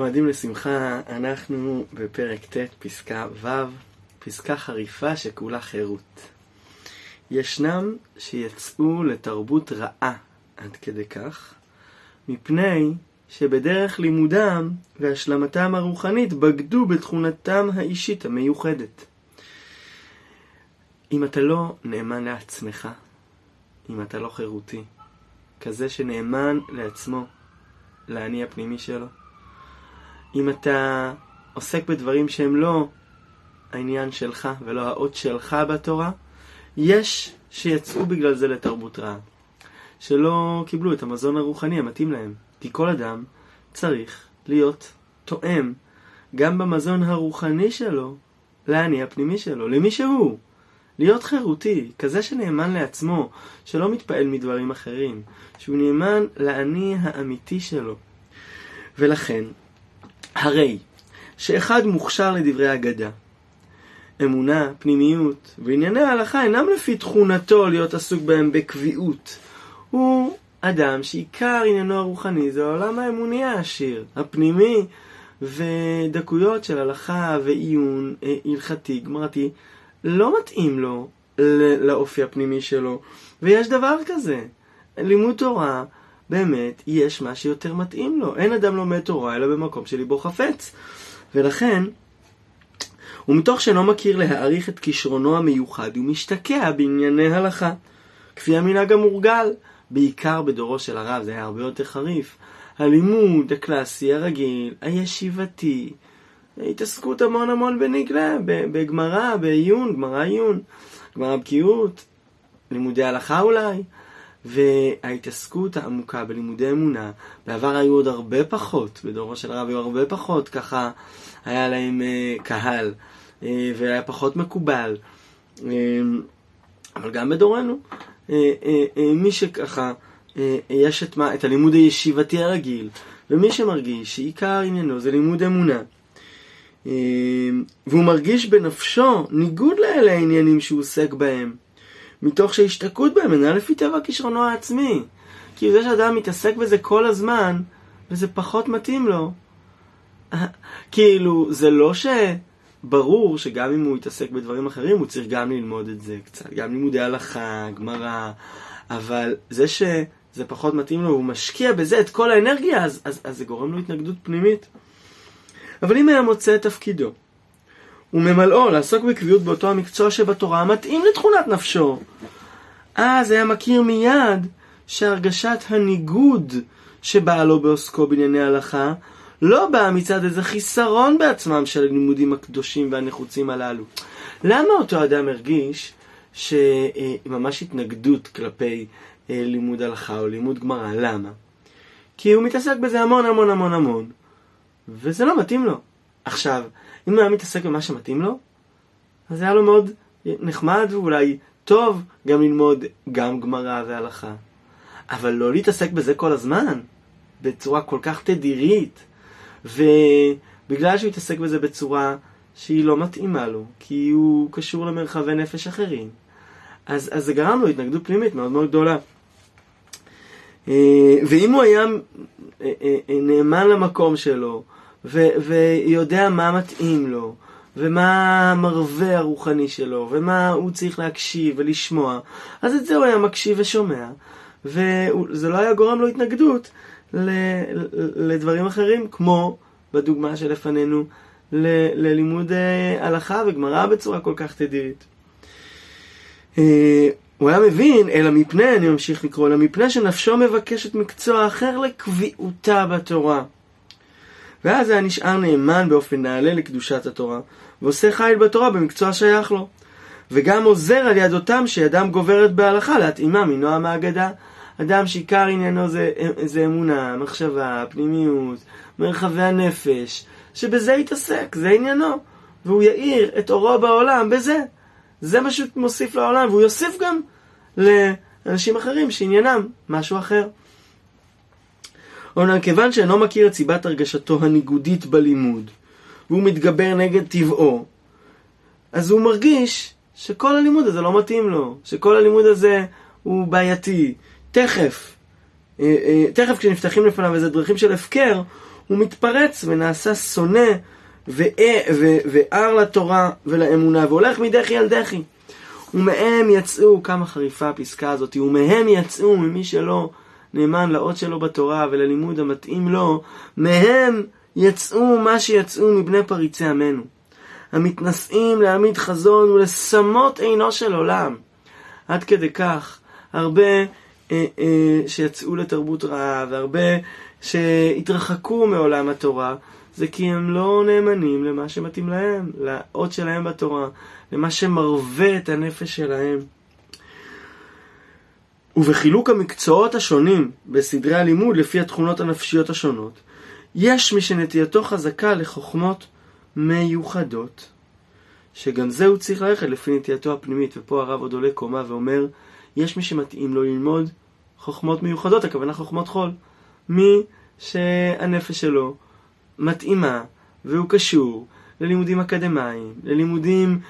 מועדים לשמחה, אנחנו בפרק ט', פסקה ו', פסקה חריפה שכולה חירות. ישנם שיצאו לתרבות רעה עד כדי כך, מפני שבדרך לימודם והשלמתם הרוחנית בגדו בתכונתם האישית המיוחדת. אם אתה לא נאמן לעצמך, אם אתה לא חירותי, כזה שנאמן לעצמו, לאני הפנימי שלו, אם אתה עוסק בדברים שהם לא העניין שלך ולא האות שלך בתורה, יש שיצאו בגלל זה לתרבות רעה. שלא קיבלו את המזון הרוחני המתאים להם. כי כל אדם צריך להיות תואם גם במזון הרוחני שלו לאני הפנימי שלו, למי שהוא. להיות חירותי, כזה שנאמן לעצמו, שלא מתפעל מדברים אחרים, שהוא נאמן לאני האמיתי שלו. ולכן, הרי שאחד מוכשר לדברי אגדה, אמונה, פנימיות וענייני ההלכה אינם לפי תכונתו להיות עסוק בהם בקביעות. הוא אדם שעיקר עניינו הרוחני זה העולם האמוני העשיר, הפנימי, ודקויות של הלכה ועיון אה, הלכתי, גמרתי, לא מתאים לו לאופי הפנימי שלו. ויש דבר כזה, לימוד תורה, באמת, יש מה שיותר מתאים לו. אין אדם לומד תורה אלא במקום שליבו חפץ. ולכן, ומתוך שאינו מכיר להעריך את כישרונו המיוחד, הוא משתקע בענייני הלכה. כפי המנהג המורגל, בעיקר בדורו של הרב, זה היה הרבה יותר חריף. הלימוד הקלאסי, הרגיל, הישיבתי, התעסקות המון המון בנגלה, בגמרא, בעיון, גמרא עיון, גמרא בקיאות, לימודי הלכה אולי. וההתעסקות העמוקה בלימודי אמונה, בעבר היו עוד הרבה פחות, בדורו של הרב היו הרבה פחות, ככה היה להם uh, קהל, uh, והיה פחות מקובל. Uh, אבל גם בדורנו, uh, uh, uh, מי שככה, uh, יש את, מה, את הלימוד הישיבתי הרגיל, ומי שמרגיש שעיקר עניינו זה לימוד אמונה, uh, והוא מרגיש בנפשו ניגוד לאלה העניינים שהוא עוסק בהם. מתוך שהשתקעות בהם אינה לפי טבע כישרונו העצמי. כי זה שאדם מתעסק בזה כל הזמן, וזה פחות מתאים לו. כאילו, זה לא שברור שגם אם הוא יתעסק בדברים אחרים, הוא צריך גם ללמוד את זה קצת, גם לימודי הלכה, גמרא, אבל זה שזה פחות מתאים לו, הוא משקיע בזה את כל האנרגיה, אז, אז, אז זה גורם לו התנגדות פנימית. אבל אם היה מוצא את תפקידו, וממלאו לעסוק בקביעות באותו המקצוע שבתורה המתאים לתכונת נפשו. אז היה מכיר מיד שהרגשת הניגוד שבאה לו בעוסקו בענייני הלכה לא באה מצד איזה חיסרון בעצמם של הלימודים הקדושים והנחוצים הללו. למה אותו אדם הרגיש שממש התנגדות כלפי אה, לימוד הלכה או לימוד גמרא? למה? כי הוא מתעסק בזה המון המון המון המון, וזה לא מתאים לו. עכשיו, אם הוא היה מתעסק במה שמתאים לו, אז זה היה לו מאוד נחמד ואולי טוב גם ללמוד גם גמרא והלכה. אבל לא להתעסק בזה כל הזמן, בצורה כל כך תדירית, ובגלל שהוא התעסק בזה בצורה שהיא לא מתאימה לו, כי הוא קשור למרחבי נפש אחרים, אז, אז זה גרם לו התנגדות פנימית מאוד מאוד גדולה. אה, ואם הוא היה אה, אה, נאמן למקום שלו, ו- ויודע מה מתאים לו, ומה המרווה הרוחני שלו, ומה הוא צריך להקשיב ולשמוע, אז את זה הוא היה מקשיב ושומע, וזה לא היה גורם לו התנגדות ל- לדברים אחרים, כמו בדוגמה שלפנינו ל- ללימוד אה, הלכה וגמרא בצורה כל כך תדירית. אה, הוא היה מבין, אלא מפני, אני ממשיך לקרוא, אלא מפני שנפשו מבקשת מקצוע אחר לקביעותה בתורה. ואז היה נשאר נאמן באופן נעלה לקדושת התורה, ועושה חיל בתורה במקצוע שייך לו. וגם עוזר על יד אותם שידם גוברת בהלכה להתאימה מנועם האגדה. אדם שעיקר עניינו זה, זה אמונה, מחשבה, פנימיות, מרחבי הנפש, שבזה יתעסק, זה עניינו. והוא יאיר את אורו בעולם בזה. זה מה שהוא מוסיף לעולם, והוא יוסיף גם לאנשים אחרים שעניינם משהו אחר. אומנם כיוון שאינו מכיר את סיבת הרגשתו הניגודית בלימוד, והוא מתגבר נגד טבעו, אז הוא מרגיש שכל הלימוד הזה לא מתאים לו, שכל הלימוד הזה הוא בעייתי. תכף, אה, אה, תכף כשנפתחים לפניו איזה דרכים של הפקר, הוא מתפרץ ונעשה שונא וער לתורה ולאמונה, והולך מדחי על דחי. ומהם יצאו, כמה חריפה הפסקה הזאת, ומהם יצאו, ממי שלא נאמן לאות שלו בתורה וללימוד המתאים לו, מהם יצאו מה שיצאו מבני פריצי עמנו. המתנשאים להעמיד חזון ולשמות עינו של עולם. עד כדי כך, הרבה אה, אה, שיצאו לתרבות רעה, והרבה שהתרחקו מעולם התורה, זה כי הם לא נאמנים למה שמתאים להם, לאות שלהם בתורה, למה שמרווה את הנפש שלהם. ובחילוק המקצועות השונים בסדרי הלימוד לפי התכונות הנפשיות השונות, יש מי שנטייתו חזקה לחוכמות מיוחדות, שגם זה הוא צריך ללכת לפי נטייתו הפנימית, ופה הרב עוד עולה קומה ואומר, יש מי שמתאים לו ללמוד חוכמות מיוחדות, הכוונה חוכמות חול, מי שהנפש שלו מתאימה והוא קשור ללימודים אקדמיים, ללימודים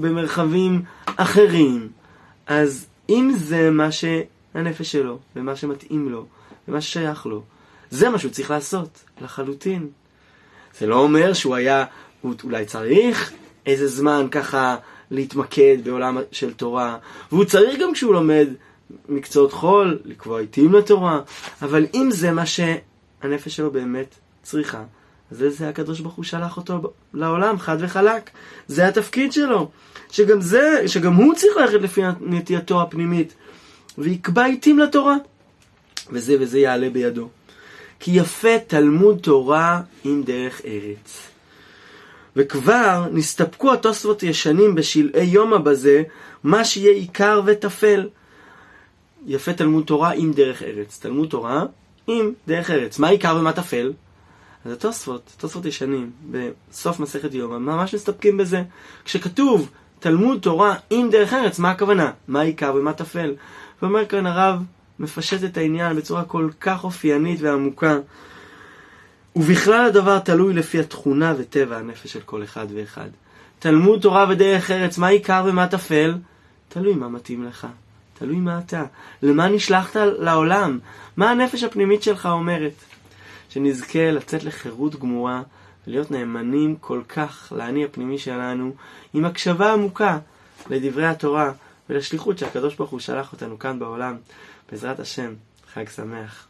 במרחבים אחרים, אז אם זה מה שהנפש שלו, ומה שמתאים לו, ומה ששייך לו, זה מה שהוא צריך לעשות, לחלוטין. זה לא אומר שהוא היה, הוא אולי צריך איזה זמן ככה להתמקד בעולם של תורה, והוא צריך גם כשהוא לומד מקצועות חול, לקבוע עיתים לתורה, אבל אם זה מה שהנפש שלו באמת צריכה, אז זה הקדוש ברוך הוא שלח אותו לעולם, חד וחלק. זה התפקיד שלו. שגם זה, שגם הוא צריך ללכת לפי נטייתו הפנימית, ויקבע עיתים לתורה. וזה וזה יעלה בידו. כי יפה תלמוד תורה עם דרך ארץ. וכבר נסתפקו התוספות ישנים בשלעי יומא בזה, מה שיהיה עיקר וטפל. יפה תלמוד תורה עם דרך ארץ. תלמוד תורה עם דרך ארץ. מה עיקר ומה טפל? אז התוספות, תוספות ישנים, בסוף מסכת יומא, ממש מסתפקים בזה. כשכתוב תלמוד תורה עם דרך ארץ, מה הכוונה? מה עיקר ומה טפל? ואומר כאן הרב, מפשט את העניין בצורה כל כך אופיינית ועמוקה. ובכלל הדבר תלוי לפי התכונה וטבע הנפש של כל אחד ואחד. תלמוד תורה ודרך ארץ, מה עיקר ומה טפל? תלוי מה מתאים לך. תלוי מה אתה. למה נשלחת לעולם? מה הנפש הפנימית שלך אומרת? שנזכה לצאת לחירות גמורה ולהיות נאמנים כל כך לאני הפנימי שלנו, עם הקשבה עמוקה לדברי התורה ולשליחות שהקדוש ברוך הוא שלח אותנו כאן בעולם. בעזרת השם, חג שמח.